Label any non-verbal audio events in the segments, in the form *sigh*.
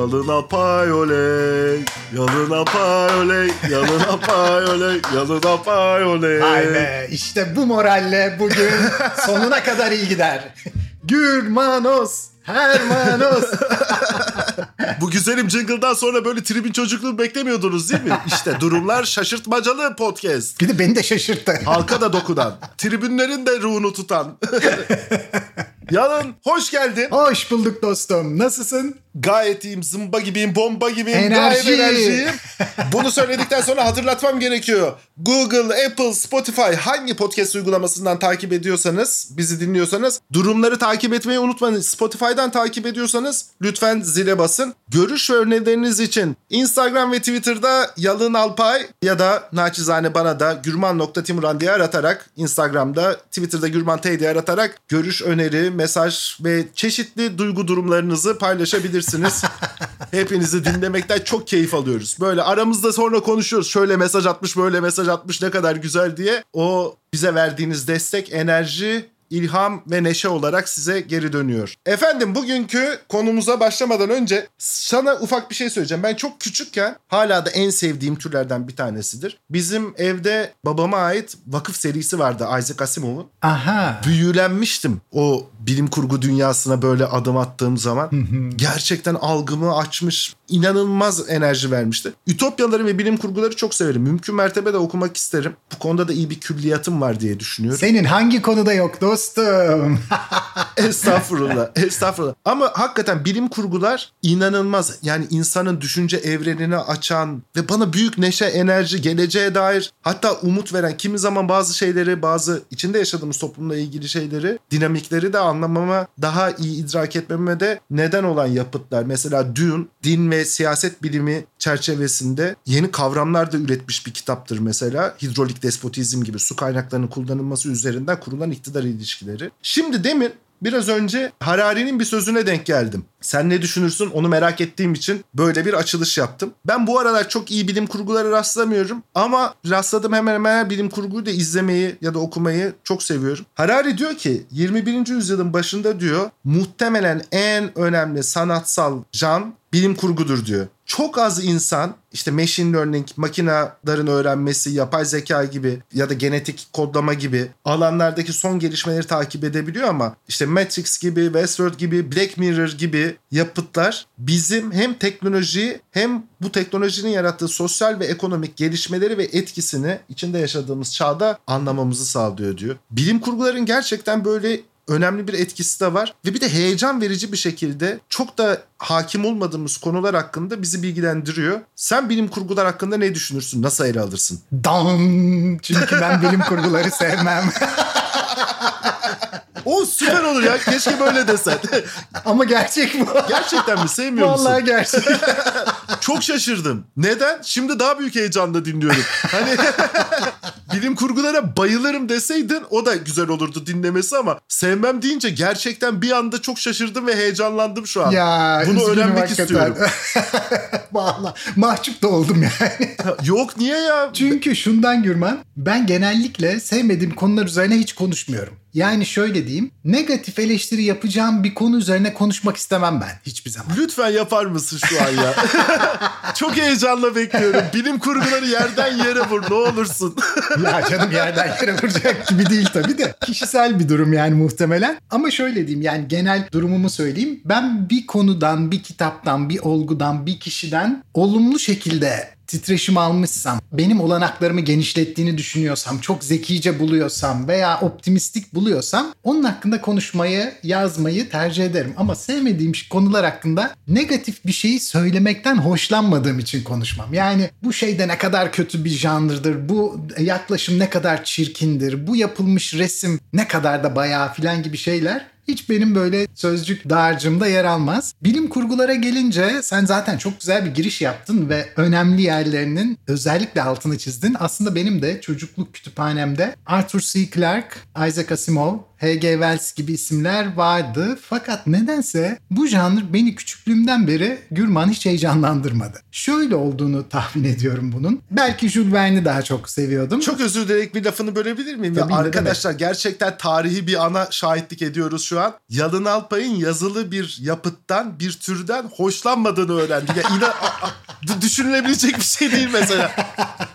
Yalına pay oley, yalına pay oley, yalına pay oley, yalına pay oley. Vay be işte bu moralle bugün sonuna kadar iyi gider. Gürmanos, Hermanos. Bu güzelim jingle'dan sonra böyle tribün çocukluğu beklemiyordunuz değil mi? İşte durumlar şaşırtmacalı podcast. Bir de beni de şaşırttı. Halka da dokunan, tribünlerin de ruhunu tutan. *laughs* Yalın hoş geldin. Hoş bulduk dostum. Nasılsın? Gayet iyiyim, zımba gibiyim, bomba gibiyim, Enerji. gayet enerjiyim. Bunu söyledikten sonra hatırlatmam gerekiyor. Google, Apple, Spotify hangi podcast uygulamasından takip ediyorsanız, bizi dinliyorsanız durumları takip etmeyi unutmayın. Spotify'dan takip ediyorsanız lütfen zile basın. Görüş ve önerileriniz için Instagram ve Twitter'da Yalın Alpay ya da naçizane bana da gürman.timuran diye aratarak Instagram'da, Twitter'da Gürman diye aratarak görüş, öneri, mesaj ve çeşitli duygu durumlarınızı paylaşabilirsiniz. *laughs* Hepinizi dinlemekten çok keyif alıyoruz. Böyle aramızda sonra konuşuyoruz. Şöyle mesaj atmış, böyle mesaj atmış ne kadar güzel diye. O bize verdiğiniz destek, enerji ilham ve neşe olarak size geri dönüyor. Efendim bugünkü konumuza başlamadan önce sana ufak bir şey söyleyeceğim. Ben çok küçükken hala da en sevdiğim türlerden bir tanesidir. Bizim evde babama ait vakıf serisi vardı Isaac Asimov'un. Aha. Büyülenmiştim o bilim kurgu dünyasına böyle adım attığım zaman. Gerçekten algımı açmış, inanılmaz enerji vermişti. Ütopyaları ve bilim kurguları çok severim. Mümkün mertebe de okumak isterim. Bu konuda da iyi bir külliyatım var diye düşünüyorum. Senin hangi konuda yok dostum? *laughs* Estağfurullah. Estağfurullah. Ama hakikaten bilim kurgular inanılmaz. Yani insanın düşünce evrenini açan ve bana büyük neşe, enerji, geleceğe dair hatta umut veren kimi zaman bazı şeyleri, bazı içinde yaşadığımız toplumla ilgili şeyleri, dinamikleri de anlamama, daha iyi idrak etmeme de neden olan yapıtlar. Mesela Dune, din ve siyaset bilimi çerçevesinde yeni kavramlar da üretmiş bir kitaptır mesela. Hidrolik despotizm gibi su kaynaklarının kullanılması üzerinden kurulan iktidar ilişkileri. Şimdi demin Biraz önce Harari'nin bir sözüne denk geldim. Sen ne düşünürsün onu merak ettiğim için böyle bir açılış yaptım. Ben bu aralar çok iyi bilim kurgulara rastlamıyorum ama rastladığım hemen hemen bilim kurguyu da izlemeyi ya da okumayı çok seviyorum. Harari diyor ki 21. yüzyılın başında diyor muhtemelen en önemli sanatsal jan bilim kurgudur diyor. Çok az insan işte machine learning, makinelerin öğrenmesi, yapay zeka gibi ya da genetik kodlama gibi alanlardaki son gelişmeleri takip edebiliyor ama işte Matrix gibi, Westworld gibi, Black Mirror gibi yapıtlar bizim hem teknolojiyi hem bu teknolojinin yarattığı sosyal ve ekonomik gelişmeleri ve etkisini içinde yaşadığımız çağda anlamamızı sağlıyor diyor. Bilim kurguların gerçekten böyle önemli bir etkisi de var. Ve bir de heyecan verici bir şekilde çok da hakim olmadığımız konular hakkında bizi bilgilendiriyor. Sen bilim kurgular hakkında ne düşünürsün? Nasıl ele alırsın? Dan. Çünkü ben bilim kurguları sevmem. *laughs* O süper olur ya. Keşke böyle desen. Ama gerçek bu. Gerçekten mi? Sevmiyor musun? Vallahi gerçek. *laughs* Çok şaşırdım. Neden? Şimdi daha büyük heyecanla dinliyorum. Hani *laughs* bilim kurgulara bayılırım deseydin o da güzel olurdu dinlemesi ama sevmem deyince gerçekten bir anda çok şaşırdım ve heyecanlandım şu an. Ya, Bunu öğrenmek hakikaten. istiyorum. *laughs* Vallahi mahcup da oldum yani. Yok niye ya? Çünkü şundan Gürman, ben genellikle sevmediğim konular üzerine hiç konuşmuyorum. Yani şöyle diyeyim, negatif eleştiri yapacağım bir konu üzerine konuşmak istemem ben hiçbir zaman. Lütfen yapar mısın şu an ya? *laughs* Çok heyecanla bekliyorum. Bilim kurguları yerden yere vur ne olursun. *laughs* ya canım yerden yere vuracak gibi değil tabii de. Kişisel bir durum yani muhtemelen. Ama şöyle diyeyim yani genel durumumu söyleyeyim. Ben bir konudan, bir kitaptan, bir olgudan, bir kişiden olumlu şekilde titreşim almışsam, benim olanaklarımı genişlettiğini düşünüyorsam, çok zekice buluyorsam veya optimistik buluyorsam onun hakkında konuşmayı, yazmayı tercih ederim. Ama sevmediğim konular hakkında negatif bir şeyi söylemekten hoşlanmadığım için konuşmam. Yani bu şeyde ne kadar kötü bir janrdır, bu yaklaşım ne kadar çirkindir, bu yapılmış resim ne kadar da bayağı filan gibi şeyler hiç benim böyle sözcük dağarcığımda yer almaz. Bilim kurgulara gelince sen zaten çok güzel bir giriş yaptın ve önemli yerlerinin özellikle altını çizdin. Aslında benim de çocukluk kütüphanemde Arthur C. Clarke, Isaac Asimov, H.G. Wells gibi isimler vardı. Fakat nedense bu janr beni küçüklüğümden beri Gürman hiç heyecanlandırmadı. Şöyle olduğunu tahmin ediyorum bunun. Belki Jules Verne'i daha çok seviyordum. Çok özür dileyerek bir lafını bölebilir miyim? Tabii, ya arkadaşlar gerçekten tarihi bir ana şahitlik ediyoruz şu an. Yalın Alpay'ın yazılı bir yapıttan, bir türden hoşlanmadığını öğrendik. Ya inan, *laughs* a- a- düşünülebilecek bir şey değil mesela.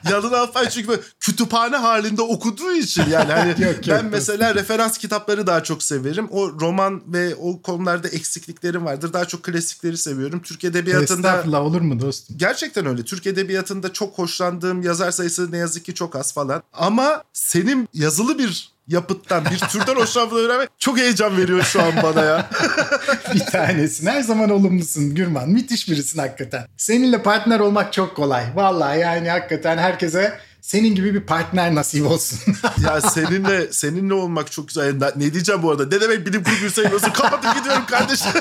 Yalın Alpay çünkü kütüphane halinde okuduğu için yani hani *laughs* Yok, yok, ben dostum. mesela referans kitapları daha çok severim. O roman ve o konularda eksikliklerim vardır. Daha çok klasikleri seviyorum. Türk edebiyatında Estağfurullah olur mu dostum? Gerçekten öyle. Türk Edebiyatı'nda çok hoşlandığım yazar sayısı ne yazık ki çok az falan. Ama senin yazılı bir yapıttan, bir türden *laughs* hoşlandığını öğrenmek çok heyecan veriyor şu an bana ya. *laughs* bir tanesin. Her zaman olumlusun Gürman. Müthiş birisin hakikaten. Seninle partner olmak çok kolay. Vallahi yani hakikaten herkese senin gibi bir partner nasip olsun. *laughs* ya seninle seninle olmak çok güzel. Ne- diyeceğim bu arada? Ne demek bilim kurguyu seviyorsun? Kapatıp gidiyorum kardeşim.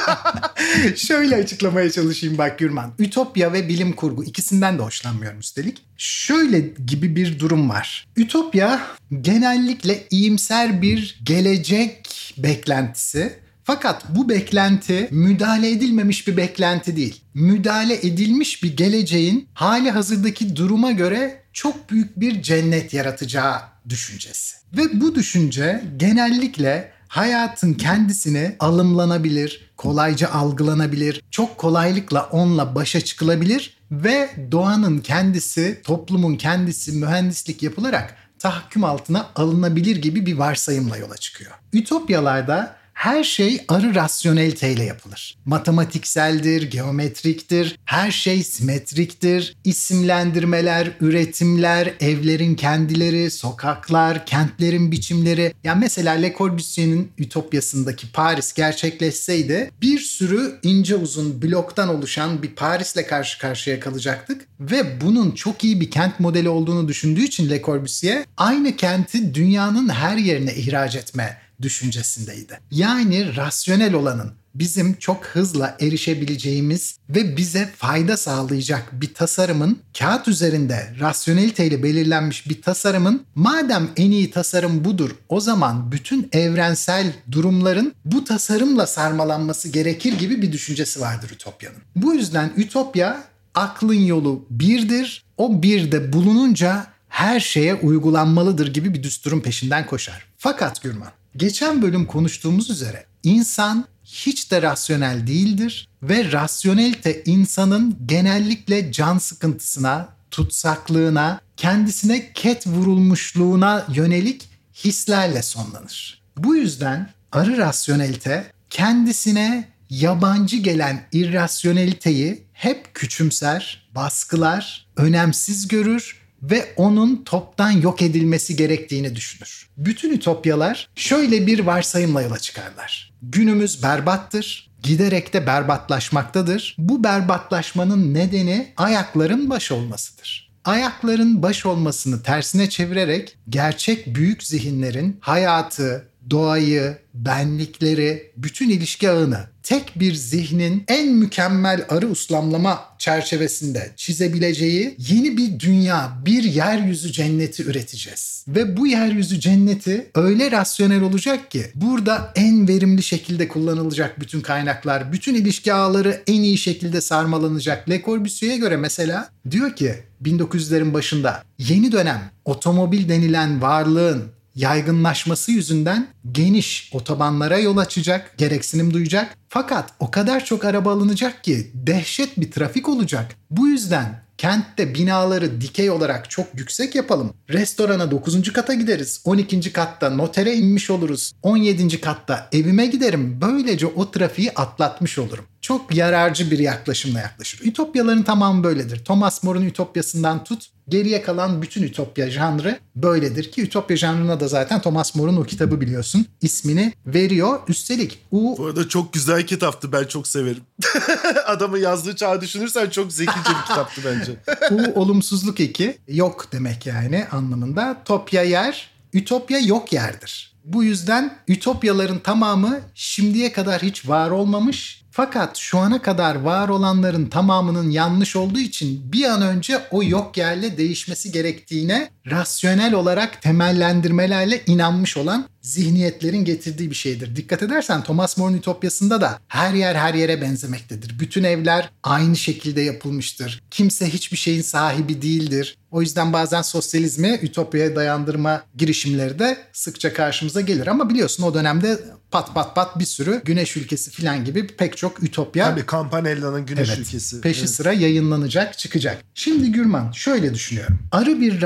*laughs* Şöyle açıklamaya çalışayım bak Gürman. Ütopya ve bilim kurgu ikisinden de hoşlanmıyorum üstelik. Şöyle gibi bir durum var. Ütopya genellikle iyimser bir gelecek beklentisi. Fakat bu beklenti müdahale edilmemiş bir beklenti değil. Müdahale edilmiş bir geleceğin hali hazırdaki duruma göre çok büyük bir cennet yaratacağı düşüncesi. Ve bu düşünce genellikle hayatın kendisini alımlanabilir, kolayca algılanabilir, çok kolaylıkla onunla başa çıkılabilir ve doğanın kendisi, toplumun kendisi mühendislik yapılarak tahakküm altına alınabilir gibi bir varsayımla yola çıkıyor. Ütopyalarda her şey arı rasyoneliteyle yapılır. Matematikseldir, geometriktir, her şey simetriktir. İsimlendirmeler, üretimler, evlerin kendileri, sokaklar, kentlerin biçimleri. Ya mesela Le Corbusier'in Ütopyasındaki Paris gerçekleşseydi bir sürü ince uzun bloktan oluşan bir Paris'le karşı karşıya kalacaktık. Ve bunun çok iyi bir kent modeli olduğunu düşündüğü için Le Corbusier aynı kenti dünyanın her yerine ihraç etme düşüncesindeydi. Yani rasyonel olanın bizim çok hızla erişebileceğimiz ve bize fayda sağlayacak bir tasarımın kağıt üzerinde rasyoneliteyle belirlenmiş bir tasarımın madem en iyi tasarım budur o zaman bütün evrensel durumların bu tasarımla sarmalanması gerekir gibi bir düşüncesi vardır Ütopya'nın. Bu yüzden Ütopya aklın yolu birdir. O birde bulununca her şeye uygulanmalıdır gibi bir düsturun peşinden koşar. Fakat Gürman, geçen bölüm konuştuğumuz üzere insan hiç de rasyonel değildir ve rasyonelite insanın genellikle can sıkıntısına, tutsaklığına, kendisine ket vurulmuşluğuna yönelik hislerle sonlanır. Bu yüzden arı rasyonelite kendisine yabancı gelen irrasyoneliteyi hep küçümser, baskılar, önemsiz görür ve onun toptan yok edilmesi gerektiğini düşünür. Bütün ütopyalar şöyle bir varsayımla yola çıkarlar. Günümüz berbattır, giderek de berbatlaşmaktadır. Bu berbatlaşmanın nedeni ayakların baş olmasıdır. Ayakların baş olmasını tersine çevirerek gerçek büyük zihinlerin hayatı, doğayı, benlikleri, bütün ilişki ağını tek bir zihnin en mükemmel arı uslamlama çerçevesinde çizebileceği yeni bir dünya, bir yeryüzü cenneti üreteceğiz. Ve bu yeryüzü cenneti öyle rasyonel olacak ki burada en verimli şekilde kullanılacak bütün kaynaklar, bütün ilişki ağları en iyi şekilde sarmalanacak. Le Corbusier'e göre mesela diyor ki 1900'lerin başında yeni dönem otomobil denilen varlığın yaygınlaşması yüzünden geniş otobanlara yol açacak, gereksinim duyacak. Fakat o kadar çok araba alınacak ki dehşet bir trafik olacak. Bu yüzden kentte binaları dikey olarak çok yüksek yapalım. Restorana 9. kata gideriz. 12. katta notere inmiş oluruz. 17. katta evime giderim. Böylece o trafiği atlatmış olurum. çok yararcı bir yaklaşımla yaklaşır. Ütopyaların tamamı böyledir. Thomas More'un Ütopyasından tut geriye kalan bütün Ütopya janrı böyledir ki Ütopya janrına da zaten Thomas More'un o kitabı biliyorsun ismini veriyor. Üstelik U Bu arada çok güzel kitaptı ben çok severim. *laughs* Adamın yazdığı çağı düşünürsen çok zekice bir kitaptı bence. *laughs* U olumsuzluk eki yok demek yani anlamında. Topya yer, Ütopya yok yerdir. Bu yüzden ütopyaların tamamı şimdiye kadar hiç var olmamış. Fakat şu ana kadar var olanların tamamının yanlış olduğu için bir an önce o yok yerle değişmesi gerektiğine rasyonel olarak temellendirmelerle inanmış olan zihniyetlerin getirdiği bir şeydir. Dikkat edersen Thomas More'un Ütopyası'nda da her yer her yere benzemektedir. Bütün evler aynı şekilde yapılmıştır. Kimse hiçbir şeyin sahibi değildir. O yüzden bazen sosyalizmi Ütopya'ya dayandırma girişimleri de sıkça karşımıza gelir. Ama biliyorsun o dönemde pat pat pat bir sürü güneş ülkesi filan gibi pek çok Ütopya Tabii Campanella'nın Güneş Evet, Ülkesi. Peşi Evet. sıra yayınlanacak, çıkacak. Şimdi Gürman şöyle düşünüyorum. Arı bir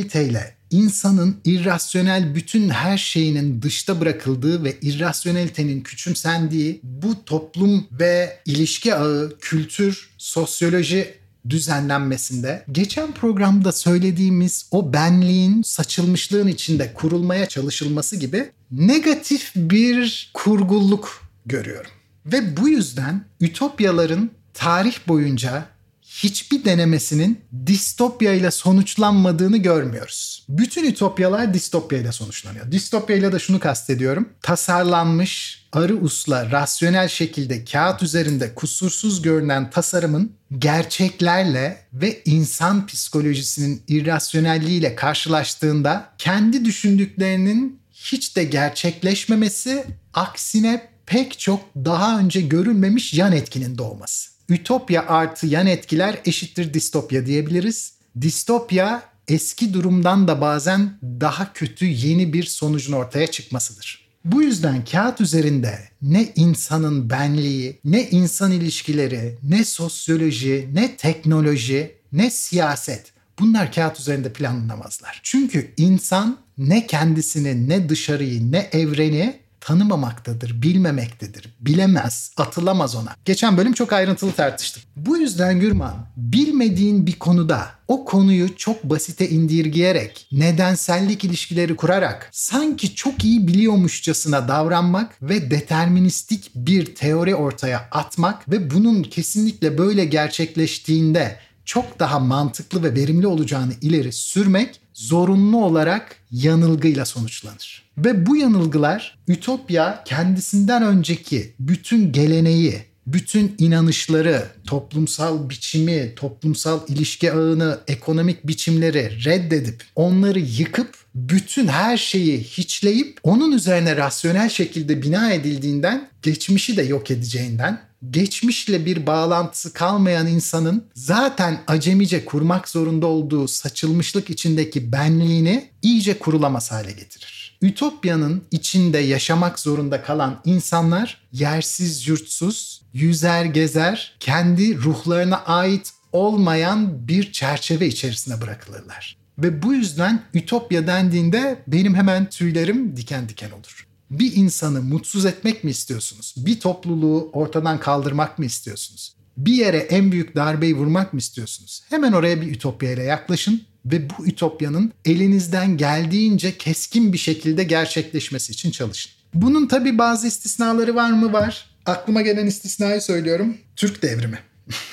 rasyoneliteyle insanın irrasyonel bütün her şeyinin dışta bırakıldığı ve irrasyonelitenin küçümsendiği bu toplum ve ilişki ağı, kültür, sosyoloji düzenlenmesinde geçen programda söylediğimiz o benliğin saçılmışlığın içinde kurulmaya çalışılması gibi negatif bir kurgulluk görüyorum. Ve bu yüzden ütopyaların tarih boyunca hiçbir denemesinin distopya ile sonuçlanmadığını görmüyoruz. Bütün ütopyalar distopya ile sonuçlanıyor. Distopya ile de şunu kastediyorum. Tasarlanmış, arı usla, rasyonel şekilde kağıt üzerinde kusursuz görünen tasarımın gerçeklerle ve insan psikolojisinin irrasyonelliğiyle karşılaştığında kendi düşündüklerinin hiç de gerçekleşmemesi aksine pek çok daha önce görülmemiş yan etkinin doğması. Ütopya artı yan etkiler eşittir distopya diyebiliriz. Distopya eski durumdan da bazen daha kötü yeni bir sonucun ortaya çıkmasıdır. Bu yüzden kağıt üzerinde ne insanın benliği, ne insan ilişkileri, ne sosyoloji, ne teknoloji, ne siyaset bunlar kağıt üzerinde planlanamazlar. Çünkü insan ne kendisini, ne dışarıyı, ne evreni tanımamaktadır, bilmemektedir, bilemez, atılamaz ona. Geçen bölüm çok ayrıntılı tartıştık. Bu yüzden Gürman, bilmediğin bir konuda o konuyu çok basite indirgeyerek, nedensellik ilişkileri kurarak, sanki çok iyi biliyormuşçasına davranmak ve deterministik bir teori ortaya atmak ve bunun kesinlikle böyle gerçekleştiğinde çok daha mantıklı ve verimli olacağını ileri sürmek zorunlu olarak yanılgıyla sonuçlanır. Ve bu yanılgılar Ütopya kendisinden önceki bütün geleneği, bütün inanışları, toplumsal biçimi, toplumsal ilişki ağını, ekonomik biçimleri reddedip onları yıkıp bütün her şeyi hiçleyip onun üzerine rasyonel şekilde bina edildiğinden geçmişi de yok edeceğinden geçmişle bir bağlantısı kalmayan insanın zaten acemice kurmak zorunda olduğu saçılmışlık içindeki benliğini iyice kurulamaz hale getirir. Ütopya'nın içinde yaşamak zorunda kalan insanlar yersiz yurtsuz, yüzer gezer, kendi ruhlarına ait olmayan bir çerçeve içerisine bırakılırlar. Ve bu yüzden Ütopya dendiğinde benim hemen tüylerim diken diken olur. Bir insanı mutsuz etmek mi istiyorsunuz? Bir topluluğu ortadan kaldırmak mı istiyorsunuz? Bir yere en büyük darbeyi vurmak mı istiyorsunuz? Hemen oraya bir ütopya ile yaklaşın ve bu ütopyanın elinizden geldiğince keskin bir şekilde gerçekleşmesi için çalışın. Bunun tabii bazı istisnaları var mı? Var. Aklıma gelen istisnayı söylüyorum. Türk devrimi. *laughs*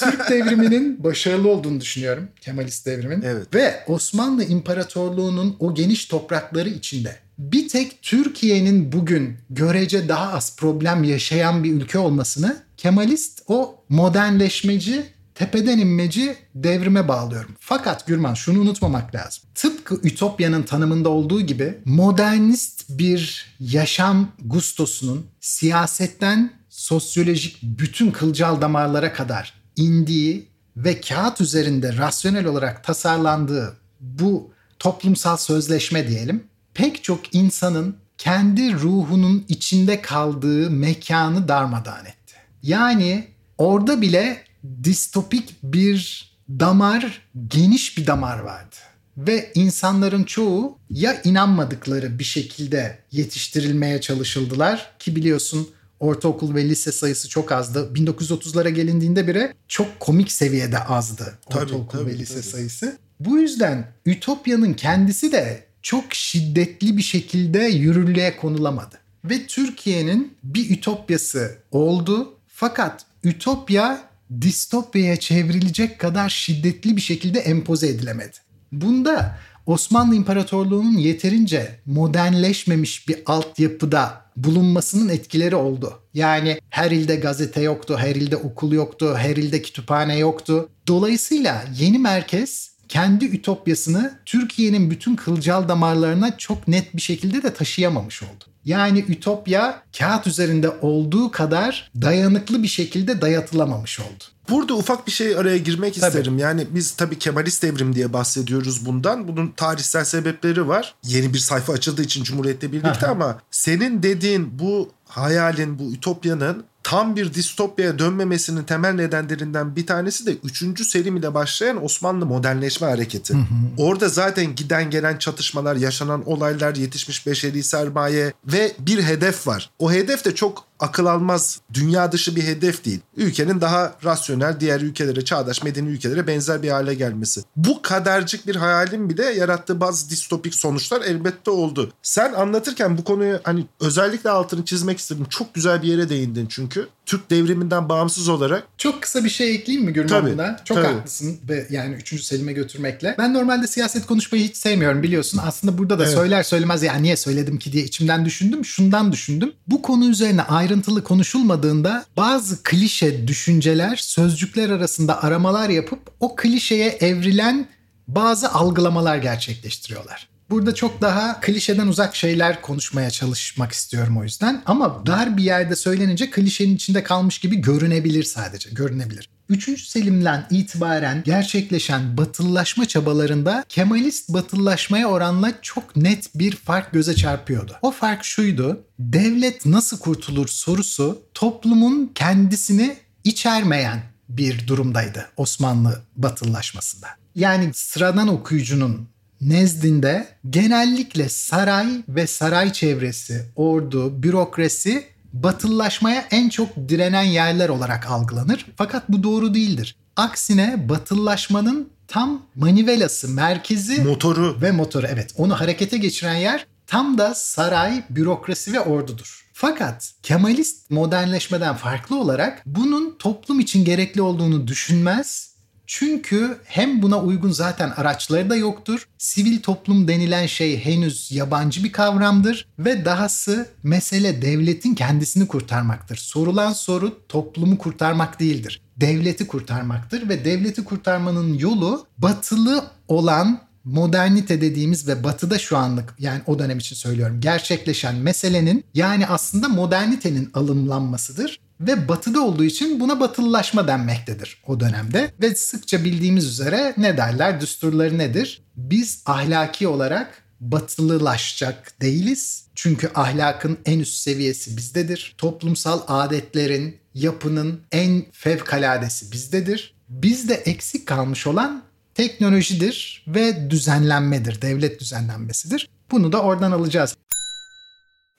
Türk devriminin başarılı olduğunu düşünüyorum. Kemalist devrimin. Evet. Ve Osmanlı İmparatorluğu'nun o geniş toprakları içinde bir tek Türkiye'nin bugün görece daha az problem yaşayan bir ülke olmasını Kemalist o modernleşmeci tepeden inmeci devrime bağlıyorum. Fakat Gürman şunu unutmamak lazım. Tıpkı Ütopya'nın tanımında olduğu gibi modernist bir yaşam gustosunun siyasetten sosyolojik bütün kılcal damarlara kadar indiği ve kağıt üzerinde rasyonel olarak tasarlandığı bu toplumsal sözleşme diyelim pek çok insanın kendi ruhunun içinde kaldığı mekanı darmadağın etti. Yani orada bile distopik bir damar, geniş bir damar vardı. Ve insanların çoğu ya inanmadıkları bir şekilde yetiştirilmeye çalışıldılar ki biliyorsun ortaokul ve lise sayısı çok azdı. 1930'lara gelindiğinde bile çok komik seviyede azdı Tabii, ortaokul tabii, ve lise tabii. sayısı. Bu yüzden Ütopya'nın kendisi de çok şiddetli bir şekilde yürürlüğe konulamadı. Ve Türkiye'nin bir ütopyası oldu. Fakat ütopya distopyaya çevrilecek kadar şiddetli bir şekilde empoze edilemedi. Bunda Osmanlı İmparatorluğu'nun yeterince modernleşmemiş bir altyapıda bulunmasının etkileri oldu. Yani her ilde gazete yoktu, her ilde okul yoktu, her ilde kütüphane yoktu. Dolayısıyla yeni merkez kendi ütopyasını Türkiye'nin bütün kılcal damarlarına çok net bir şekilde de taşıyamamış oldu. Yani ütopya kağıt üzerinde olduğu kadar dayanıklı bir şekilde dayatılamamış oldu. Burada ufak bir şey araya girmek Tabii. isterim. Yani biz tabii Kemalist devrim diye bahsediyoruz bundan. Bunun tarihsel sebepleri var. Yeni bir sayfa açıldığı için Cumhuriyet'le birlikte ama senin dediğin bu hayalin, bu ütopyanın tam bir distopyaya dönmemesinin temel nedenlerinden bir tanesi de 3. Selim ile başlayan Osmanlı modernleşme hareketi. Orada zaten giden gelen çatışmalar, yaşanan olaylar, yetişmiş beşeri sermaye ve bir hedef var. O hedef de çok akıl almaz, dünya dışı bir hedef değil. Ülkenin daha rasyonel, diğer ülkelere, çağdaş medeni ülkelere benzer bir hale gelmesi. Bu kadarcık bir hayalin bile yarattığı bazı distopik sonuçlar elbette oldu. Sen anlatırken bu konuyu hani özellikle altını çizmek istedim. Çok güzel bir yere değindin çünkü. Türk devriminden bağımsız olarak Çok kısa bir şey ekleyeyim mi Gürman buna? Çok tabii. haklısın ve yani 3. Selim'e götürmekle. Ben normalde siyaset konuşmayı hiç sevmiyorum biliyorsun. Aslında burada da Evet. söyler söylemez ya niye söyledim ki diye içimden düşündüm. Şundan düşündüm. Bu konu üzerine ayrıntılı konuşulmadığında bazı klişe düşünceler sözcükler arasında aramalar yapıp o klişeye evrilen bazı algılamalar gerçekleştiriyorlar. Burada çok daha klişeden uzak şeyler konuşmaya çalışmak istiyorum o yüzden. Ama dar bir yerde söylenince klişenin içinde kalmış gibi görünebilir sadece. Görünebilir. 3. Selim'den itibaren gerçekleşen batıllaşma çabalarında Kemalist batıllaşmaya oranla çok net bir fark göze çarpıyordu. O fark şuydu. Devlet nasıl kurtulur sorusu toplumun kendisini içermeyen bir durumdaydı Osmanlı batıllaşmasında. Yani sıradan okuyucunun nezdinde genellikle saray ve saray çevresi, ordu, bürokrasi batıllaşmaya en çok direnen yerler olarak algılanır. Fakat bu doğru değildir. Aksine batıllaşmanın tam manivelası, merkezi motoru ve motoru evet onu harekete geçiren yer tam da saray, bürokrasi ve ordudur. Fakat Kemalist modernleşmeden farklı olarak bunun toplum için gerekli olduğunu düşünmez. Çünkü hem buna uygun zaten araçları da yoktur. Sivil toplum denilen şey henüz yabancı bir kavramdır ve dahası mesele devletin kendisini kurtarmaktır. Sorulan soru toplumu kurtarmak değildir. Devleti kurtarmaktır ve devleti kurtarmanın yolu batılı olan modernite dediğimiz ve batıda şu anlık yani o dönem için söylüyorum gerçekleşen meselenin yani aslında modernitenin alımlanmasıdır ve batıda olduğu için buna batılılaşma denmektedir o dönemde. Ve sıkça bildiğimiz üzere ne derler düsturları nedir? Biz ahlaki olarak batılılaşacak değiliz. Çünkü ahlakın en üst seviyesi bizdedir. Toplumsal adetlerin, yapının en fevkaladesi bizdedir. Bizde eksik kalmış olan teknolojidir ve düzenlenmedir, devlet düzenlenmesidir. Bunu da oradan alacağız.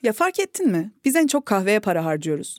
Ya fark ettin mi? Biz en çok kahveye para harcıyoruz.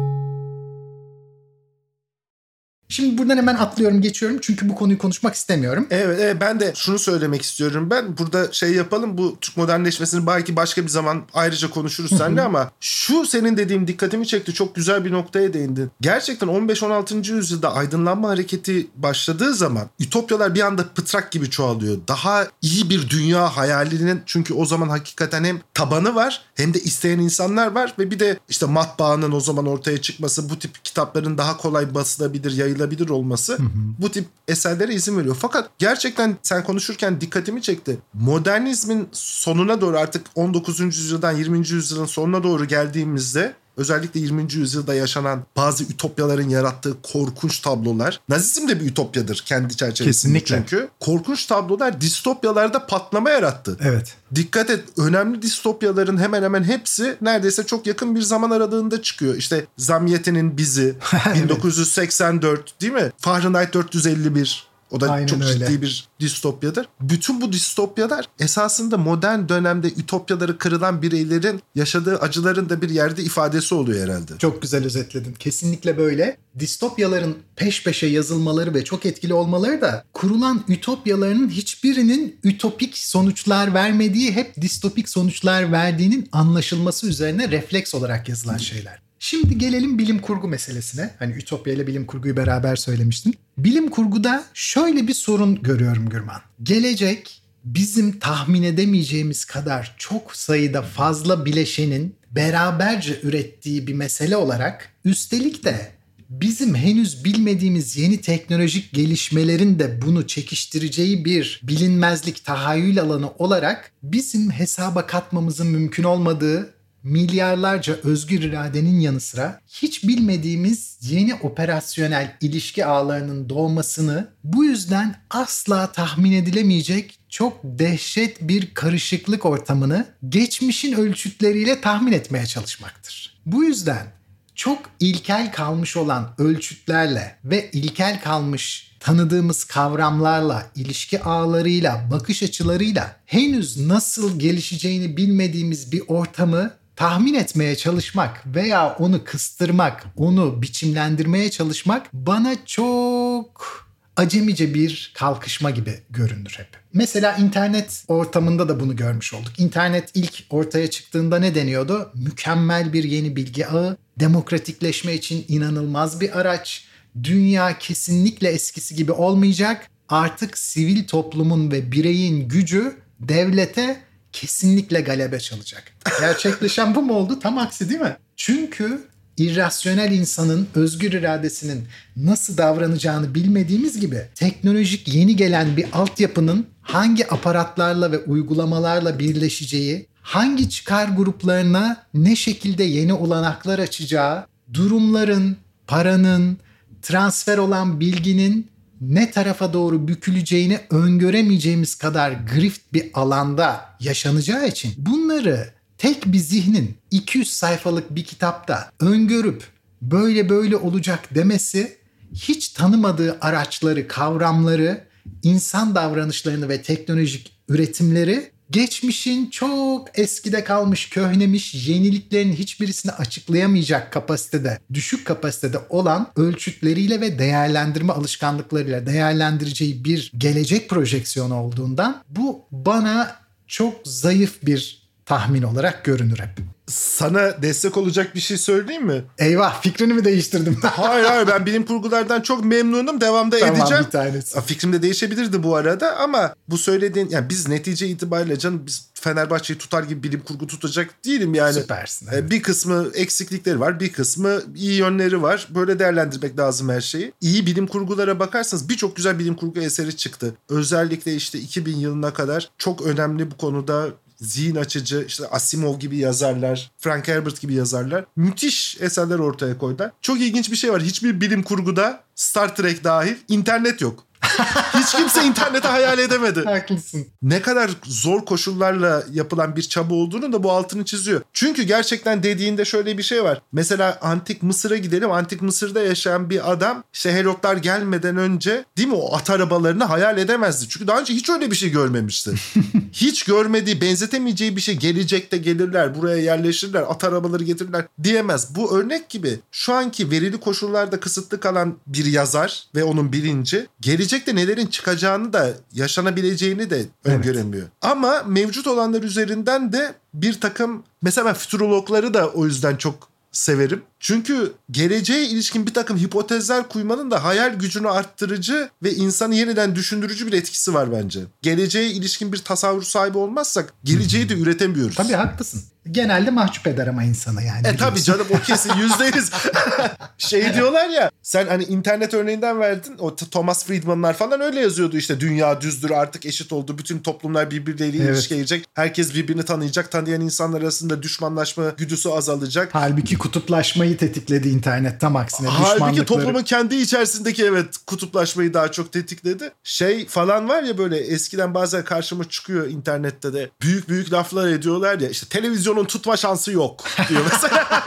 Şimdi buradan hemen atlıyorum geçiyorum çünkü bu konuyu konuşmak istemiyorum. Evet, evet ben de şunu söylemek istiyorum ben. Burada şey yapalım bu Türk modernleşmesini belki başka bir zaman ayrıca konuşuruz seninle ama şu senin dediğin dikkatimi çekti. Çok güzel bir noktaya değindin. Gerçekten 15-16. yüzyılda aydınlanma hareketi başladığı zaman ütopyalar bir anda pıtrak gibi çoğalıyor. Daha iyi bir dünya hayalinin çünkü o zaman hakikaten hem tabanı var hem de isteyen insanlar var ve bir de işte matbaanın o zaman ortaya çıkması bu tip kitapların daha kolay basılabilir, yayılabilir olması bu tip eserlere izin veriyor. Fakat gerçekten sen konuşurken dikkatimi çekti. Modernizmin sonuna doğru artık 19. yüzyıldan 20. yüzyılın sonuna doğru geldiğimizde özellikle 20. yüzyılda yaşanan bazı ütopyaların yarattığı korkunç tablolar. Nazizm de bir ütopyadır kendi çerçevesinde Kesinlikle. çünkü. Korkunç tablolar distopyalarda patlama yarattı. Evet. Dikkat et önemli distopyaların hemen hemen hepsi neredeyse çok yakın bir zaman aralığında çıkıyor. İşte Zamiyeti'nin Bizi, *laughs* 1984 değil mi? Fahrenheit 451. O da Aynen çok öyle. ciddi bir distopyadır. Bütün bu distopyalar esasında modern dönemde ütopyaları kırılan bireylerin yaşadığı acıların da bir yerde ifadesi oluyor herhalde. Çok güzel özetledin. Kesinlikle böyle. Distopyaların peş peşe yazılmaları ve çok etkili olmaları da kurulan ütopyalarının hiçbirinin ütopik sonuçlar vermediği hep distopik sonuçlar verdiğinin anlaşılması üzerine refleks olarak yazılan şeyler. Şimdi gelelim bilim kurgu meselesine. Hani ütopya ile bilim kurguyu beraber söylemiştin. Bilim kurguda şöyle bir sorun görüyorum Gürman. Gelecek bizim tahmin edemeyeceğimiz kadar çok sayıda fazla bileşenin beraberce ürettiği bir mesele olarak üstelik de bizim henüz bilmediğimiz yeni teknolojik gelişmelerin de bunu çekiştireceği bir bilinmezlik tahayyül alanı olarak bizim hesaba katmamızın mümkün olmadığı milyarlarca özgür iradenin yanı sıra hiç bilmediğimiz yeni operasyonel ilişki ağlarının doğmasını bu yüzden asla tahmin edilemeyecek çok dehşet bir karışıklık ortamını geçmişin ölçütleriyle tahmin etmeye çalışmaktır. Bu yüzden çok ilkel kalmış olan ölçütlerle ve ilkel kalmış tanıdığımız kavramlarla, ilişki ağlarıyla, bakış açılarıyla henüz nasıl gelişeceğini bilmediğimiz bir ortamı tahmin etmeye çalışmak veya onu kıstırmak, onu biçimlendirmeye çalışmak bana çok acemice bir kalkışma gibi görünür hep. Mesela internet ortamında da bunu görmüş olduk. İnternet ilk ortaya çıktığında ne deniyordu? Mükemmel bir yeni bilgi ağı, demokratikleşme için inanılmaz bir araç. Dünya kesinlikle eskisi gibi olmayacak. Artık sivil toplumun ve bireyin gücü devlete kesinlikle galebe çalacak. Gerçekleşen bu mu oldu? Tam aksi değil mi? Çünkü irrasyonel insanın özgür iradesinin nasıl davranacağını bilmediğimiz gibi teknolojik yeni gelen bir altyapının hangi aparatlarla ve uygulamalarla birleşeceği, hangi çıkar gruplarına ne şekilde yeni olanaklar açacağı, durumların, paranın, transfer olan bilginin ne tarafa doğru büküleceğini öngöremeyeceğimiz kadar grift bir alanda yaşanacağı için bunları tek bir zihnin 200 sayfalık bir kitapta öngörüp böyle böyle olacak demesi hiç tanımadığı araçları, kavramları, insan davranışlarını ve teknolojik üretimleri geçmişin çok eskide kalmış, köhnemiş, yeniliklerin hiçbirisini açıklayamayacak kapasitede, düşük kapasitede olan ölçütleriyle ve değerlendirme alışkanlıklarıyla değerlendireceği bir gelecek projeksiyonu olduğundan bu bana çok zayıf bir tahmin olarak görünür hep. Sana destek olacak bir şey söyleyeyim mi? Eyvah fikrini mi değiştirdim? *laughs* Hayır hayır ben bilim kurgulardan çok memnunum. Devamda Tamam, edeceğim. bir tanesi. Fikrim de değişebilirdi bu arada ama bu söylediğin yani biz netice itibariyle canım biz Fenerbahçe'yi tutar gibi bilim kurgu tutacak değilim yani. Süpersin. E, evet. Bir kısmı eksiklikleri var, bir kısmı iyi yönleri var. Böyle değerlendirmek lazım her şeyi. İyi bilim kurgulara bakarsanız birçok güzel bilim kurgu eseri çıktı. Özellikle işte 2000 yılına kadar çok önemli bu konuda zihin açıcı işte Asimov gibi yazarlar, Frank Herbert gibi yazarlar müthiş eserler ortaya koydular. Çok ilginç bir şey var. Hiçbir bilim kurguda Star Trek dahil internet yok. *laughs* Hiç kimse interneti hayal edemedi. Haklısın. Ne kadar zor koşullarla yapılan bir çaba olduğunu da bu altını çiziyor. Çünkü gerçekten dediğinde şöyle bir şey var. Mesela antik Mısır'a gidelim. Antik Mısır'da yaşayan bir adam işte Herotlar gelmeden önce değil mi o at arabalarını hayal edemezdi. Çünkü daha önce hiç öyle bir şey görmemişti. *laughs* hiç görmediği, benzetemeyeceği bir şey gelecekte gelirler, buraya yerleşirler, at arabaları getirirler diyemez. Bu örnek gibi şu anki verili koşullarda kısıtlı kalan bir yazar ve onun bilinci gelecekte nelerin çıkacağını da yaşanabileceğini de öngöremiyor. Ama mevcut olanlar üzerinden de bir takım mesela ben futurologları da o yüzden çok severim. Çünkü geleceğe ilişkin bir takım hipotezler kuymanın da hayal gücünü arttırıcı ve insanı yeniden düşündürücü bir etkisi var bence. Geleceğe ilişkin bir tasavvur sahibi olmazsak geleceği de üretemiyoruz. Tabii haklısın. Genelde mahcup eder ama insanı yani. E tabii canım o kesin *laughs* yüzde yüz. *laughs* şey diyorlar ya sen hani internet örneğinden verdin o Thomas Friedman'lar falan öyle yazıyordu işte dünya düzdür artık eşit oldu bütün toplumlar birbirleriyle Evet. ilişkiye girecek. Herkes birbirini tanıyacak tanıyan insanlar arasında düşmanlaşma güdüsü azalacak. Halbuki kutuplaşmayı tetikledi internet tam aksine. Halbuki toplumun kendi içerisindeki evet kutuplaşmayı daha çok tetikledi. Şey falan var ya böyle eskiden bazen karşıma çıkıyor internette de büyük büyük laflar ediyorlar ya işte televizyonun tutma şansı yok diyor mesela. *laughs*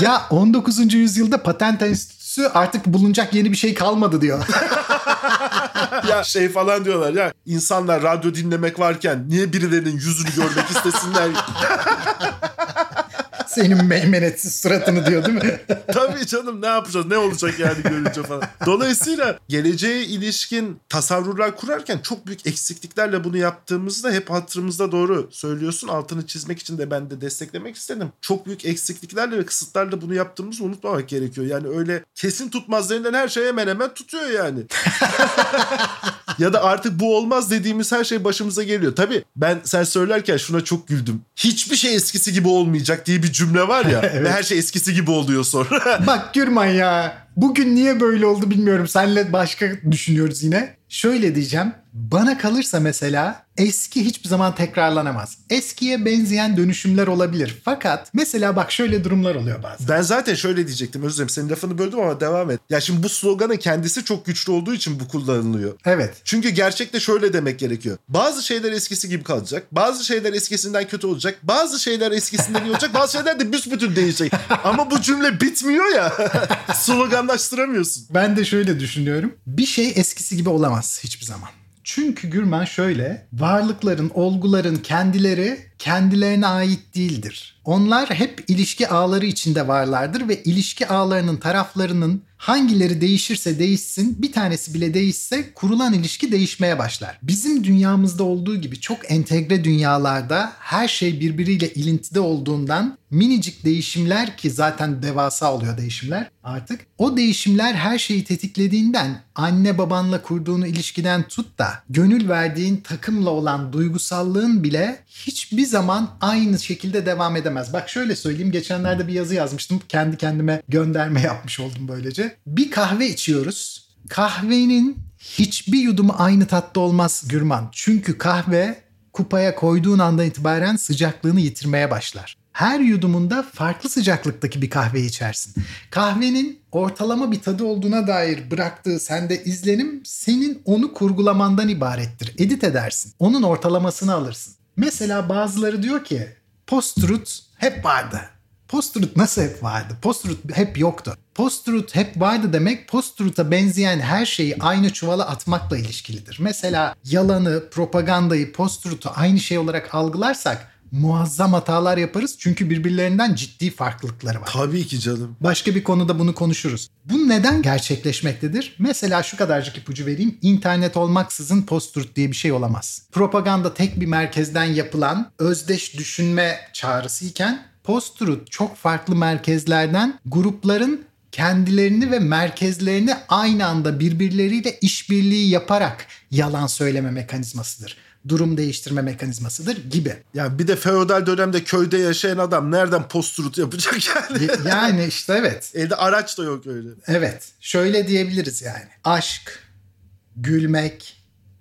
Ya 19. yüzyılda patent enstitüsü artık bulunacak yeni bir şey kalmadı diyor. *laughs* ya şey falan diyorlar ya insanlar radyo dinlemek varken niye birilerinin yüzünü görmek istesinler? Senin meymenetsiz suratını diyor değil mi? *laughs* Tabii canım ne yapacağız ne olacak yani görünce falan. Dolayısıyla geleceğe ilişkin tasavvurlar kurarken çok büyük eksikliklerle bunu yaptığımızda hep hatırımızda doğru söylüyorsun. Altını çizmek için de ben de desteklemek istedim. Çok büyük eksikliklerle ve kısıtlarla bunu yaptığımızı unutmamak gerekiyor. Yani öyle kesin tutmazlarından her şey hemen hemen tutuyor yani. *laughs* ya da artık bu olmaz dediğimiz her şey başımıza geliyor. Tabii ben sen söylerken şuna çok güldüm. Hiçbir şey eskisi gibi olmayacak diye bir cümle var ya *laughs* ve her şey eskisi gibi oluyor sonra. Bak Gürman ya. Bugün niye böyle oldu bilmiyorum. Senle başka düşünüyoruz yine. Şöyle diyeceğim. Bana kalırsa mesela eski hiçbir zaman tekrarlanamaz. Eskiye benzeyen dönüşümler olabilir. Fakat mesela bak şöyle durumlar oluyor bazen. Ben zaten şöyle diyecektim özür dilerim senin lafını böldüm ama devam et. Ya şimdi bu sloganın kendisi çok güçlü olduğu için bu kullanılıyor. Evet. Çünkü gerçekte şöyle demek gerekiyor. Bazı şeyler eskisi gibi kalacak. Bazı şeyler eskisinden kötü olacak. Bazı şeyler eskisinden iyi olacak. Bazı şeyler de büsbütün değişecek. *laughs* Ama bu cümle bitmiyor ya. *laughs* Sloganlaştıramıyorsun. Ben de şöyle düşünüyorum. Bir şey eskisi gibi olamaz hiçbir zaman. Çünkü Gürman şöyle, varlıkların, olguların kendileri kendilerine ait değildir. Onlar hep ilişki ağları içinde varlardır ve ilişki ağlarının taraflarının hangileri değişirse değişsin bir tanesi bile değişse kurulan ilişki değişmeye başlar. Bizim dünyamızda olduğu gibi çok entegre dünyalarda her şey birbiriyle ilintide olduğundan minicik değişimler ki zaten devasa oluyor değişimler artık. O değişimler her şeyi tetiklediğinden anne babanla kurduğun ilişkiden tut da gönül verdiğin takımla olan duygusallığın bile hiçbir zaman aynı şekilde devam edemez. Bak şöyle söyleyeyim geçenlerde bir yazı yazmıştım. Kendi kendime gönderme yapmış oldum böylece. Bir kahve içiyoruz. Kahvenin hiçbir yudumu aynı tatta olmaz Gürman. Çünkü kahve kupaya koyduğun andan itibaren sıcaklığını yitirmeye başlar. Her yudumunda farklı sıcaklıktaki bir kahve içersin. Kahvenin ortalama bir tadı olduğuna dair bıraktığı sende izlenim senin onu kurgulamandan ibarettir. Edit edersin. Onun ortalamasını alırsın. Mesela bazıları diyor ki post-truth hep vardı. Post-truth nasıl hep vardı? Post-truth hep yoktu. Post-truth hep vardı demek post-truth'a benzeyen her şeyi aynı çuvala atmakla ilişkilidir. Mesela yalanı, propagandayı, post-truth'u aynı şey olarak algılarsak muazzam hatalar yaparız çünkü birbirlerinden ciddi farklılıkları var. Tabii ki canım. Başka bir konuda bunu konuşuruz. Bu neden gerçekleşmektedir? Mesela şu kadarcık ipucu vereyim. İnternet olmaksızın post-truth diye bir şey olamaz. Propaganda tek bir merkezden yapılan özdeş düşünme çağrısı iken post-truth çok farklı merkezlerden grupların kendilerini ve merkezlerini aynı anda birbirleriyle işbirliği yaparak yalan söyleme mekanizmasıdır. Durum değiştirme mekanizmasıdır gibi. Ya bir de feodal dönemde köyde yaşayan adam nereden post-truth yapacak *laughs* yani? Yani işte evet. Elde araç da yok öyle. Evet. Şöyle diyebiliriz yani. Aşk, gülmek,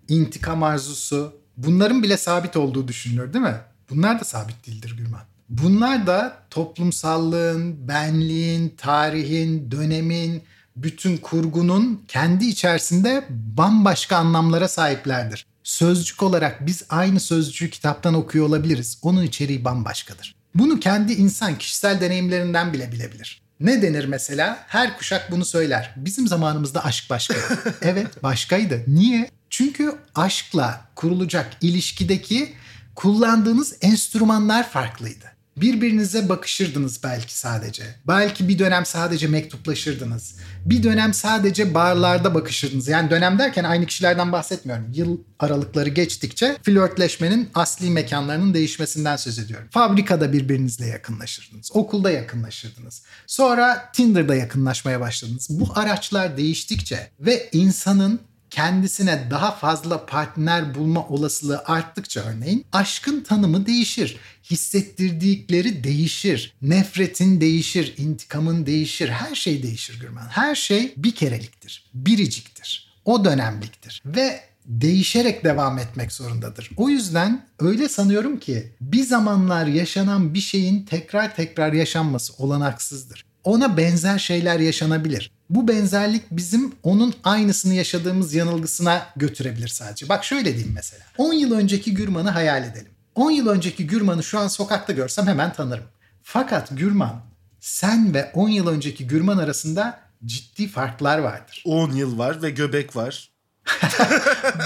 intikam arzusu bunların bile sabit olduğu düşünülür değil mi? Bunlar da sabit değildir Gülman. Bunlar da toplumsallığın, benliğin, tarihin, dönemin, bütün kurgunun kendi içerisinde bambaşka anlamlara sahiplerdir. Sözcük olarak biz aynı sözcüğü kitaptan okuyor olabiliriz. Onun içeriği bambaşkadır. Bunu kendi insan kişisel deneyimlerinden bile bilebilir. Ne denir mesela? Her kuşak bunu söyler. Bizim zamanımızda aşk başkaydı. *laughs* evet başkaydı. Niye? Çünkü aşkla kurulacak ilişkideki kullandığınız enstrümanlar farklıydı. Birbirinize bakışırdınız belki sadece. Belki bir dönem sadece mektuplaşırdınız. Bir dönem sadece barlarda bakışırdınız. Yani dönem derken aynı kişilerden bahsetmiyorum. Yıl aralıkları geçtikçe flörtleşmenin asli mekanlarının değişmesinden söz ediyorum. Fabrikada birbirinizle yakınlaşırdınız. Okulda yakınlaşırdınız. Sonra Tinder'da yakınlaşmaya başladınız. Bu araçlar değiştikçe ve insanın kendisine daha fazla partner bulma olasılığı arttıkça örneğin aşkın tanımı değişir. Hissettirdikleri değişir. Nefretin değişir, intikamın değişir. Her şey değişir Gürman. Her şey bir kereliktir. Biriciktir. O dönemliktir. Ve değişerek devam etmek zorundadır. O yüzden öyle sanıyorum ki bir zamanlar yaşanan bir şeyin tekrar tekrar yaşanması olanaksızdır. Ona benzer şeyler yaşanabilir. Bu benzerlik bizim onun aynısını yaşadığımız yanılgısına götürebilir sadece. Bak şöyle diyeyim mesela. 10 yıl önceki Gürman'ı hayal edelim. 10 yıl önceki Gürman'ı şu an sokakta görsem hemen tanırım. Fakat Gürman, sen ve 10 yıl önceki Gürman arasında ciddi farklar vardır. 10 yıl var ve göbek var. *laughs*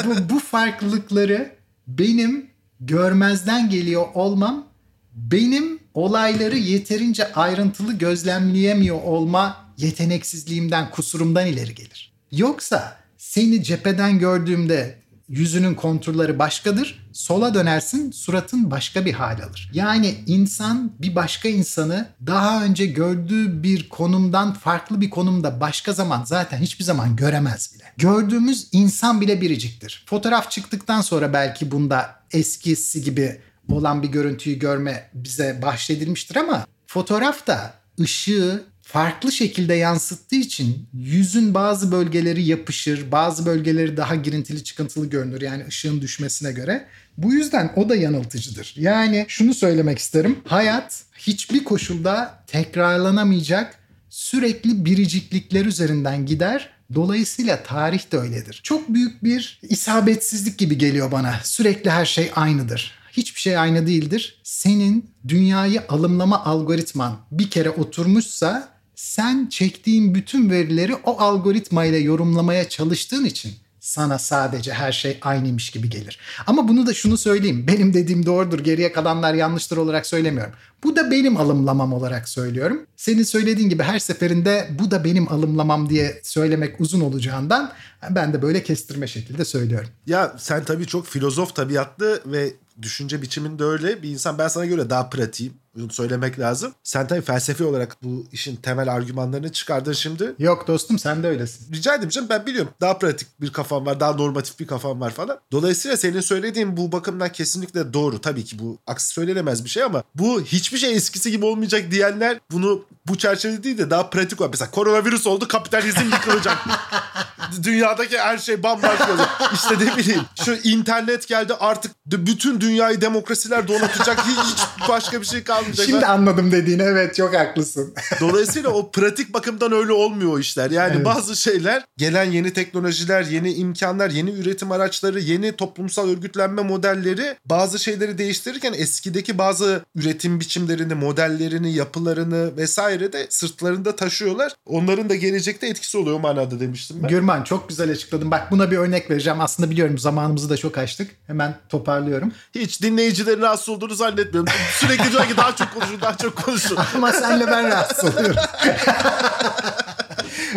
bu, bu farklılıkları benim görmezden geliyor olmam benim olayları yeterince ayrıntılı gözlemleyemiyor olma yeteneksizliğimden, kusurumdan ileri gelir. Yoksa seni cepheden gördüğümde yüzünün konturları başkadır. Sola dönersin suratın başka bir hal alır. Yani insan bir başka insanı daha önce gördüğü bir konumdan farklı bir konumda başka zaman zaten hiçbir zaman göremez bile. Gördüğümüz insan bile biriciktir. Fotoğraf çıktıktan sonra belki bunda eskisi gibi olan bir görüntüyü görme bize bahşedilmiştir ama fotoğrafta ışığı farklı şekilde yansıttığı için yüzün bazı bölgeleri yapışır, bazı bölgeleri daha girintili çıkıntılı görünür yani ışığın düşmesine göre. Bu yüzden o da yanıltıcıdır. Yani şunu söylemek isterim. Hayat hiçbir koşulda tekrarlanamayacak sürekli biriciklikler üzerinden gider Dolayısıyla tarih de öyledir. Çok büyük bir isabetsizlik gibi geliyor bana. Sürekli her şey aynıdır. Hiçbir şey aynı değildir. Senin dünyayı alımlama algoritman bir kere oturmuşsa sen çektiğin bütün verileri o algoritma ile yorumlamaya çalıştığın için sana sadece her şey aynıymış gibi gelir. Ama bunu da şunu söyleyeyim. Benim dediğim doğrudur, geriye kalanlar yanlıştır olarak söylemiyorum. Bu da benim alımlamam olarak söylüyorum. Senin söylediğin gibi her seferinde bu da benim alımlamam diye söylemek uzun olacağından ben de böyle kestirme şekilde söylüyorum. Ya sen tabii çok filozof tabiatlı ve düşünce biçiminde öyle bir insan. Ben sana göre daha pratiğim. Bunu söylemek lazım. Sen tabii felsefi olarak bu işin temel argümanlarını çıkardın şimdi. Yok dostum sen de öylesin. Rica ederim canım ben biliyorum. Daha pratik bir kafam var. Daha normatif bir kafam var falan. Dolayısıyla senin söylediğin bu bakımdan kesinlikle doğru. Tabii ki bu aksi söylenemez bir şey ama bu hiçbir şey eskisi gibi olmayacak diyenler bunu bu çerçevede değil de daha pratik var. Mesela koronavirüs oldu kapitalizm yıkılacak. *laughs* Dünyadaki her şey bambaşka olacak. İşte ne bileyim şu internet geldi artık bütün dünyayı demokrasiler donatacak. Hiç başka bir şey kalmayacak. Şimdi anladım dediğini evet çok haklısın. *laughs* Dolayısıyla o pratik bakımdan öyle olmuyor o işler. Yani evet. bazı şeyler gelen yeni teknolojiler, yeni imkanlar, yeni üretim araçları, yeni toplumsal örgütlenme modelleri bazı şeyleri değiştirirken eskideki bazı üretim biçimlerini, modellerini, yapılarını vesaire de sırtlarında taşıyorlar. Onların da gelecekte etkisi oluyor manada demiştim ben. Gürman çok güzel açıkladın. Bak buna bir örnek vereceğim. Aslında biliyorum zamanımızı da çok açtık. Hemen toparlıyorum. Hiç dinleyicilerin rahatsız olduğunu zannetmiyorum. Sürekli diyor ki daha çok konuşun, daha çok konuşun. *laughs* Ama senle ben rahatsız oluyorum. *laughs*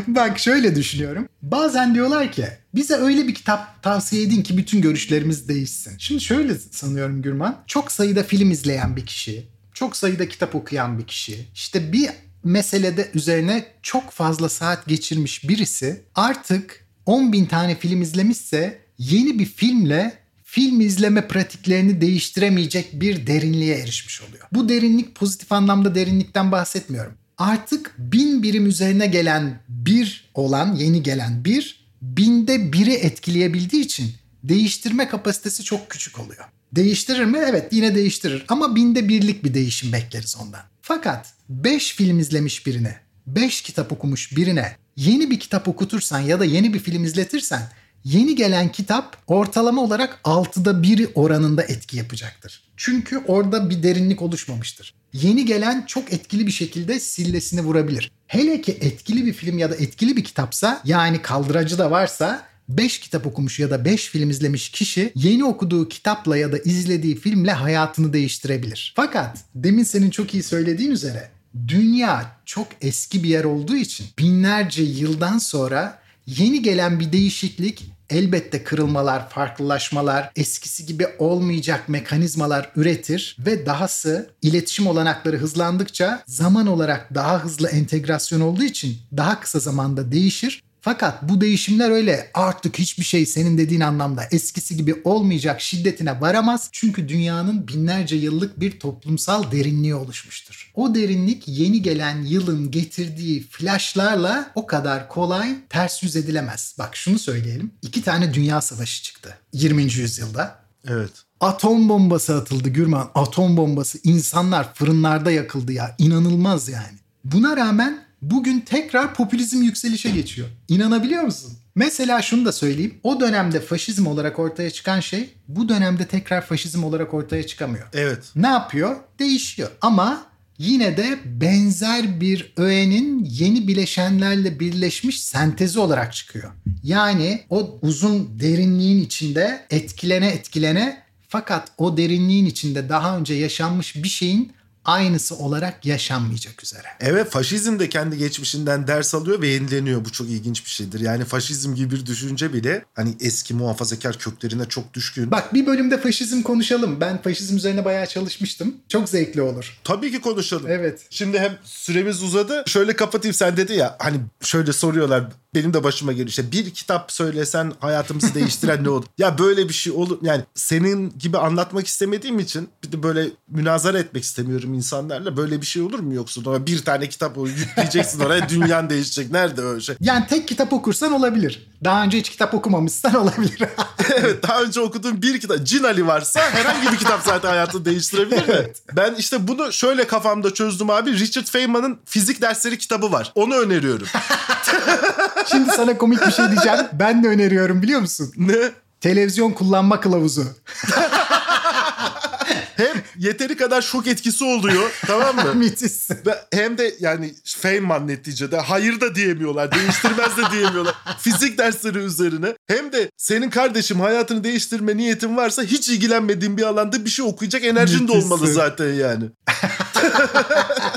Bak şöyle düşünüyorum. Bazen diyorlar ki bize öyle bir kitap tavsiye edin ki bütün görüşlerimiz değişsin. Şimdi şöyle sanıyorum Gürman. Çok sayıda film izleyen bir kişi, çok sayıda kitap okuyan bir kişi, işte bir meselede üzerine çok fazla saat geçirmiş birisi artık 10 bin tane film izlemişse yeni bir filmle film izleme pratiklerini değiştiremeyecek bir derinliğe erişmiş oluyor. Bu derinlik pozitif anlamda derinlikten bahsetmiyorum. Artık bin birim üzerine gelen bir olan, yeni gelen bir, binde biri etkileyebildiği için değiştirme kapasitesi çok küçük oluyor. Değiştirir mi? Evet yine değiştirir ama binde birlik bir değişim bekleriz ondan. Fakat 5 film izlemiş birine, 5 kitap okumuş birine Yeni bir kitap okutursan ya da yeni bir film izletirsen yeni gelen kitap ortalama olarak 6'da 1 oranında etki yapacaktır. Çünkü orada bir derinlik oluşmamıştır. Yeni gelen çok etkili bir şekilde sillesini vurabilir. Hele ki etkili bir film ya da etkili bir kitapsa yani kaldıracı da varsa 5 kitap okumuş ya da 5 film izlemiş kişi yeni okuduğu kitapla ya da izlediği filmle hayatını değiştirebilir. Fakat demin senin çok iyi söylediğin üzere dünya çok eski bir yer olduğu için binlerce yıldan sonra yeni gelen bir değişiklik elbette kırılmalar, farklılaşmalar, eskisi gibi olmayacak mekanizmalar üretir ve dahası iletişim olanakları hızlandıkça zaman olarak daha hızlı entegrasyon olduğu için daha kısa zamanda değişir fakat bu değişimler öyle artık hiçbir şey senin dediğin anlamda eskisi gibi olmayacak şiddetine varamaz. Çünkü dünyanın binlerce yıllık bir toplumsal derinliği oluşmuştur. O derinlik yeni gelen yılın getirdiği flashlarla o kadar kolay ters yüz edilemez. Bak şunu söyleyelim. İki tane dünya savaşı çıktı 20. yüzyılda. Evet. Atom bombası atıldı Gürman. Atom bombası. insanlar fırınlarda yakıldı ya. İnanılmaz yani. Buna rağmen bugün tekrar popülizm yükselişe geçiyor. İnanabiliyor musun? Mesela şunu da söyleyeyim. O dönemde faşizm olarak ortaya çıkan şey bu dönemde tekrar faşizm olarak ortaya çıkamıyor. Evet. Ne yapıyor? Değişiyor. Ama yine de benzer bir öğenin yeni bileşenlerle birleşmiş sentezi olarak çıkıyor. Yani o uzun derinliğin içinde etkilene etkilene fakat o derinliğin içinde daha önce yaşanmış bir şeyin aynısı olarak yaşanmayacak üzere. Evet faşizm de kendi geçmişinden ders alıyor ve yenileniyor. Bu çok ilginç bir şeydir. Yani faşizm gibi bir düşünce bile hani eski muhafazakar köklerine çok düşkün. Bak bir bölümde faşizm konuşalım. Ben faşizm üzerine bayağı çalışmıştım. Çok zevkli olur. Tabii ki konuşalım. Evet. Şimdi hem süremiz uzadı. Şöyle kapatayım sen dedi ya hani şöyle soruyorlar benim de başıma geliyor işte bir kitap söylesen hayatımızı değiştiren ne olur? *laughs* Ya böyle bir şey olur yani senin gibi anlatmak istemediğim için bir de böyle münazara etmek istemiyorum insanlarla. Böyle bir şey olur mu yoksa bir tane kitap yükleyeceksin oraya dünyan değişecek. Nerede öyle şey? Yani tek kitap okursan olabilir. Daha önce hiç kitap okumamışsan olabilir. *laughs* evet daha önce okuduğum bir kitap Cin Ali varsa herhangi bir kitap zaten hayatını değiştirebilir mi? Evet. Ben işte bunu şöyle kafamda çözdüm abi. Richard Feynman'ın fizik dersleri kitabı var. Onu öneriyorum. *laughs* Şimdi sana komik bir şey diyeceğim. Ben de öneriyorum biliyor musun? Ne? Televizyon kullanma kılavuzu. *laughs* hem yeteri kadar şok etkisi oluyor tamam mı? *laughs* Müthiş. Hem de yani Feynman neticede hayır da diyemiyorlar, değiştirmez de diyemiyorlar. *laughs* Fizik dersleri üzerine. Hem de senin kardeşim hayatını değiştirme niyetin varsa hiç ilgilenmediğin bir alanda bir şey okuyacak enerjin de olmalı zaten yani. *laughs*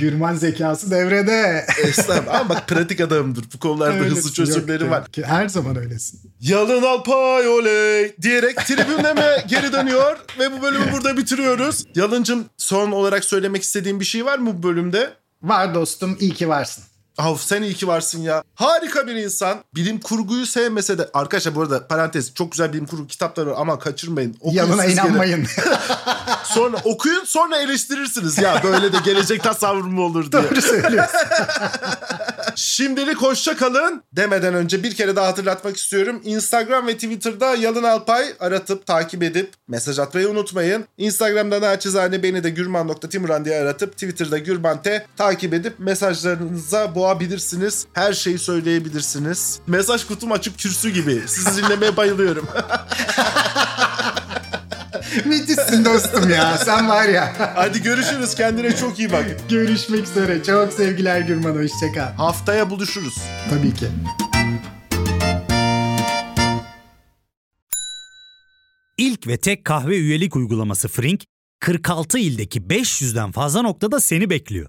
Gürman zekası devrede. Estağfurullah ama bak pratik adamımdır. Bu konularda öylesin, hızlı çözümleri var. Ki her zaman öylesin. Yalın Alpay oley diyerek tribünleme *laughs* geri dönüyor ve bu bölümü burada bitiriyoruz. Yalıncım son olarak söylemek istediğin bir şey var mı bu bölümde? Var dostum iyi ki varsın. Of sen iyi ki varsın ya. Harika bir insan. Bilim kurguyu sevmese de arkadaşlar bu arada parantez çok güzel bilim kurgu kitapları var ama kaçırmayın. Okuyun Yanına inanmayın. *laughs* *laughs* sonra okuyun sonra eleştirirsiniz. Ya böyle de gelecek tasavvur mu olur diye. Doğru söylüyorsun. *laughs* Şimdilik hoşça kalın demeden önce bir kere daha hatırlatmak istiyorum. Instagram ve Twitter'da Yalın Alpay aratıp takip edip mesaj atmayı unutmayın. Instagram'da naçizane beni de gürman.timran diye aratıp Twitter'da gürbante takip edip mesajlarınıza boğabilirsiniz. Her şeyi söyleyebilirsiniz. Mesaj kutum açık kürsü gibi. Sizi dinlemeye bayılıyorum. *laughs* Müthişsin dostum ya. Sen var ya. Hadi görüşürüz. Kendine çok iyi bak. Görüşmek üzere. Çok sevgiler Gürman. Hoşçakal. Haftaya buluşuruz. Tabii ki. İlk ve tek kahve üyelik uygulaması Frink, 46 ildeki 500'den fazla noktada seni bekliyor.